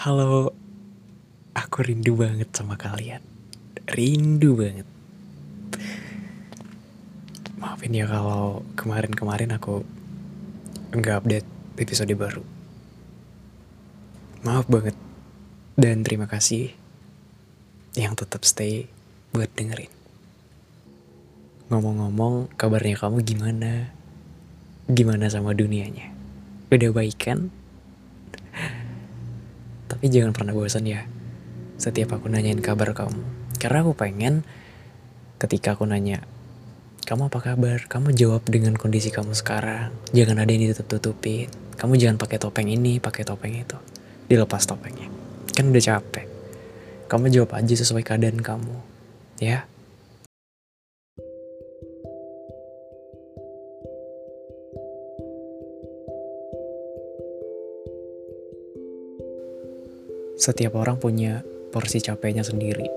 Halo, aku rindu banget sama kalian. Rindu banget. Maafin ya kalau kemarin-kemarin aku nggak update episode baru. Maaf banget. Dan terima kasih yang tetap stay buat dengerin. Ngomong-ngomong, kabarnya kamu gimana? Gimana sama dunianya? Udah baik kan? Tapi jangan pernah bosan ya. Setiap aku nanyain kabar kamu. Karena aku pengen ketika aku nanya, kamu apa kabar? Kamu jawab dengan kondisi kamu sekarang. Jangan ada yang ditutup-tutupin. Kamu jangan pakai topeng ini, pakai topeng itu. Dilepas topengnya. Kan udah capek. Kamu jawab aja sesuai keadaan kamu. Ya. Setiap orang punya porsi capeknya sendiri.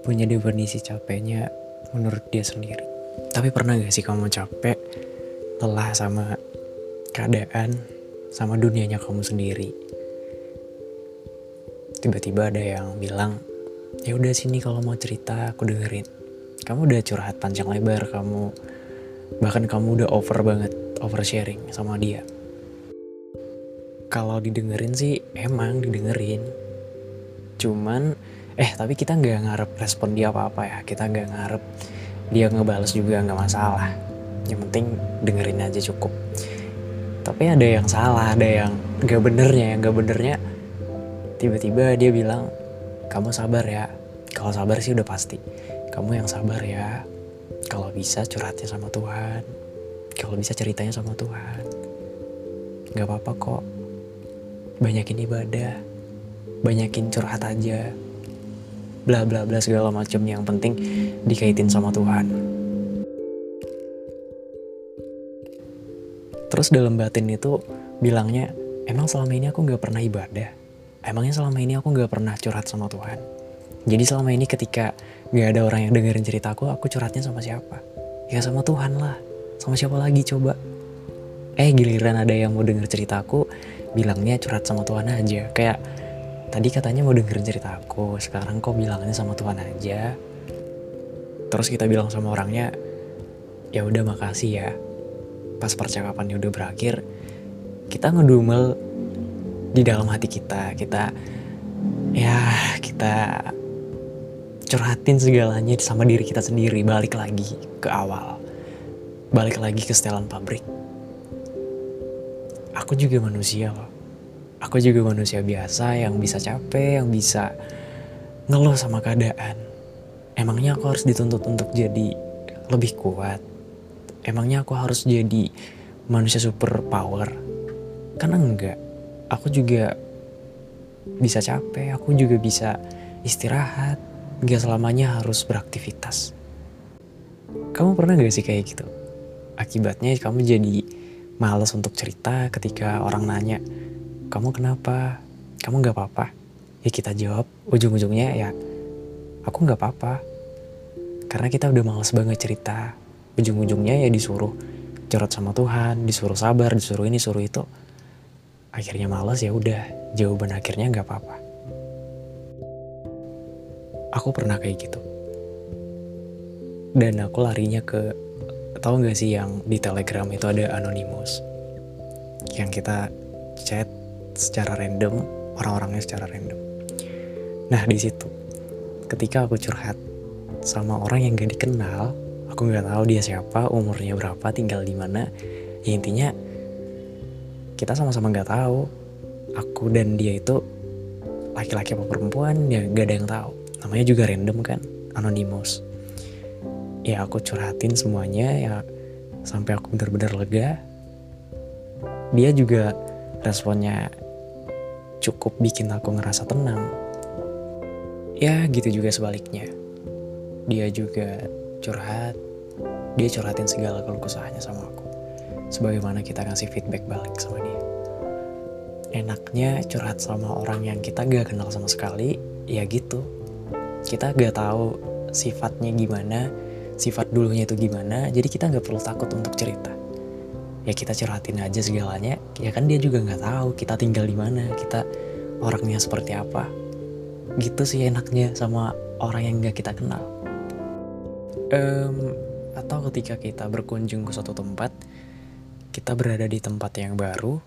Punya definisi capeknya menurut dia sendiri. Tapi pernah gak sih kamu capek, lelah sama keadaan, sama dunianya kamu sendiri? Tiba-tiba ada yang bilang, ya udah sini kalau mau cerita aku dengerin. Kamu udah curhat panjang lebar, kamu bahkan kamu udah over banget, over sharing sama dia kalau didengerin sih emang didengerin. Cuman eh tapi kita nggak ngarep respon dia apa apa ya. Kita nggak ngarep dia ngebales juga nggak masalah. Yang penting dengerin aja cukup. Tapi ada yang salah ada yang nggak benernya. Yang nggak benernya tiba-tiba dia bilang kamu sabar ya. Kalau sabar sih udah pasti. Kamu yang sabar ya. Kalau bisa curhatnya sama Tuhan. Kalau bisa ceritanya sama Tuhan. Nggak apa-apa kok banyakin ibadah, banyakin curhat aja, bla bla bla segala macam yang penting dikaitin sama Tuhan. Terus dalam batin itu bilangnya, emang selama ini aku nggak pernah ibadah, emangnya selama ini aku nggak pernah curhat sama Tuhan. Jadi selama ini ketika nggak ada orang yang dengerin ceritaku, aku curhatnya sama siapa? Ya sama Tuhan lah. Sama siapa lagi coba? Eh giliran ada yang mau denger ceritaku, bilangnya curhat sama Tuhan aja. Kayak tadi katanya mau dengerin cerita aku sekarang kok bilangnya sama Tuhan aja. Terus kita bilang sama orangnya ya udah makasih ya. Pas percakapannya udah berakhir kita ngedumel di dalam hati kita. Kita ya kita curhatin segalanya sama diri kita sendiri. Balik lagi ke awal. Balik lagi ke setelan pabrik aku juga manusia loh. Aku juga manusia biasa yang bisa capek, yang bisa ngeluh sama keadaan. Emangnya aku harus dituntut untuk jadi lebih kuat? Emangnya aku harus jadi manusia super power? Karena enggak. Aku juga bisa capek, aku juga bisa istirahat. Gak selamanya harus beraktivitas. Kamu pernah gak sih kayak gitu? Akibatnya kamu jadi males untuk cerita ketika orang nanya, kamu kenapa? Kamu gak apa-apa? Ya kita jawab, ujung-ujungnya ya, aku gak apa-apa. Karena kita udah males banget cerita. Ujung-ujungnya ya disuruh curhat sama Tuhan, disuruh sabar, disuruh ini, disuruh itu. Akhirnya males ya udah, jawaban akhirnya gak apa-apa. Aku pernah kayak gitu. Dan aku larinya ke tahu nggak sih yang di Telegram itu ada anonymous? Yang kita chat secara random orang-orangnya secara random. Nah di situ ketika aku curhat sama orang yang gak dikenal aku nggak tahu dia siapa umurnya berapa tinggal di mana ya intinya kita sama-sama nggak tahu aku dan dia itu laki-laki apa perempuan ya gak ada yang tahu. Namanya juga random kan anonymous ya aku curhatin semuanya ya. Sampai aku benar-benar lega. Dia juga responnya cukup bikin aku ngerasa tenang. Ya gitu juga sebaliknya. Dia juga curhat. Dia curhatin segala keluh kesahnya sama aku. Sebagaimana kita ngasih feedback balik sama dia. Enaknya curhat sama orang yang kita gak kenal sama sekali ya gitu. Kita gak tahu sifatnya gimana sifat dulunya itu gimana jadi kita nggak perlu takut untuk cerita. Ya kita curhatin aja segalanya ya kan dia juga nggak tahu kita tinggal di mana kita orangnya seperti apa. Gitu sih enaknya sama orang yang gak kita kenal. Um, atau ketika kita berkunjung ke suatu tempat kita berada di tempat yang baru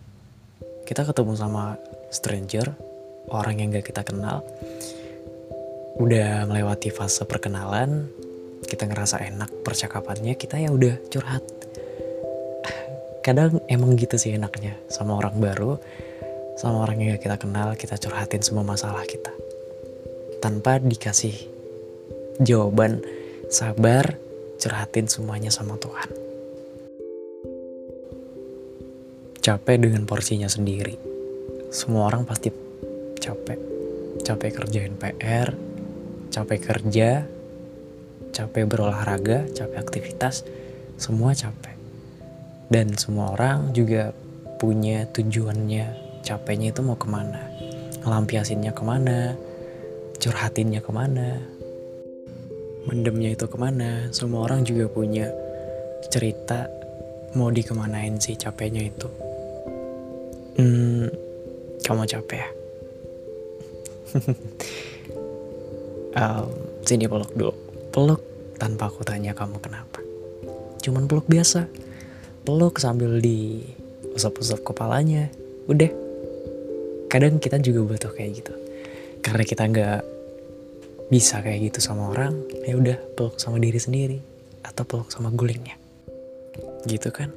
kita ketemu sama stranger orang yang gak kita kenal udah melewati fase perkenalan kita ngerasa enak percakapannya kita ya udah curhat. Kadang emang gitu sih enaknya sama orang baru sama orang yang gak kita kenal kita curhatin semua masalah kita. Tanpa dikasih jawaban sabar curhatin semuanya sama Tuhan. Capek dengan porsinya sendiri. Semua orang pasti capek. Capek kerjain PR capek kerja capek berolahraga capek aktivitas semua capek. Dan semua orang juga punya tujuannya capeknya itu mau ke mana? Ngelampiasinnya ke mana? Curhatinnya ke mana? Mendemnya itu ke mana? Semua orang juga punya cerita mau dikemanain sih capeknya itu. Hmm, kamu capek ya? Um, sini peluk dulu peluk tanpa aku tanya kamu kenapa. Cuman peluk biasa. Peluk sambil di usap-usap kepalanya. Udah. Kadang kita juga butuh kayak gitu. Karena kita nggak bisa kayak gitu sama orang ya udah peluk sama diri sendiri atau peluk sama gulingnya. Gitu kan?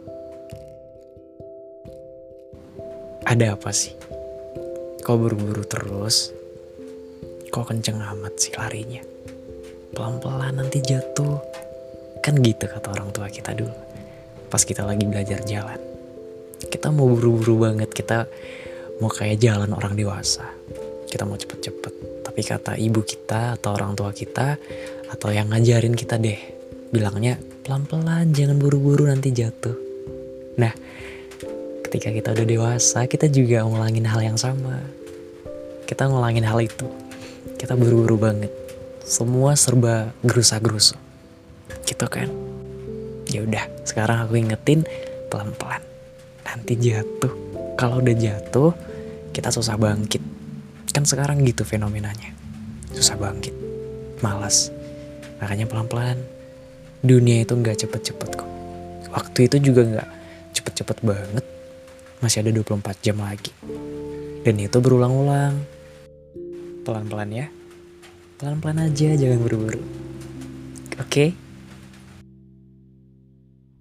Ada apa sih? Kau buru-buru terus? Kok kenceng amat sih larinya pelan-pelan nanti jatuh. Kan gitu kata orang tua kita dulu. Pas kita lagi belajar jalan. Kita mau buru-buru banget kita mau kayak jalan orang dewasa. Kita mau cepet-cepet. Tapi kata ibu kita atau orang tua kita atau yang ngajarin kita deh bilangnya pelan-pelan jangan buru-buru nanti jatuh. Nah ketika kita udah dewasa kita juga ngulangin hal yang sama. Kita ngulangin hal itu. Kita buru-buru banget semua serba gerusa-gerusu. Gitu kan? Ya udah sekarang aku ingetin pelan-pelan. Nanti jatuh. Kalau udah jatuh kita susah bangkit. Kan sekarang gitu fenomenanya. Susah bangkit. Malas. Makanya pelan-pelan. Dunia itu nggak cepet-cepet kok. Waktu itu juga nggak cepet-cepet banget. Masih ada 24 jam lagi. Dan itu berulang-ulang. Pelan-pelan ya. Pelan-pelan aja, jangan buru-buru. Oke? Okay?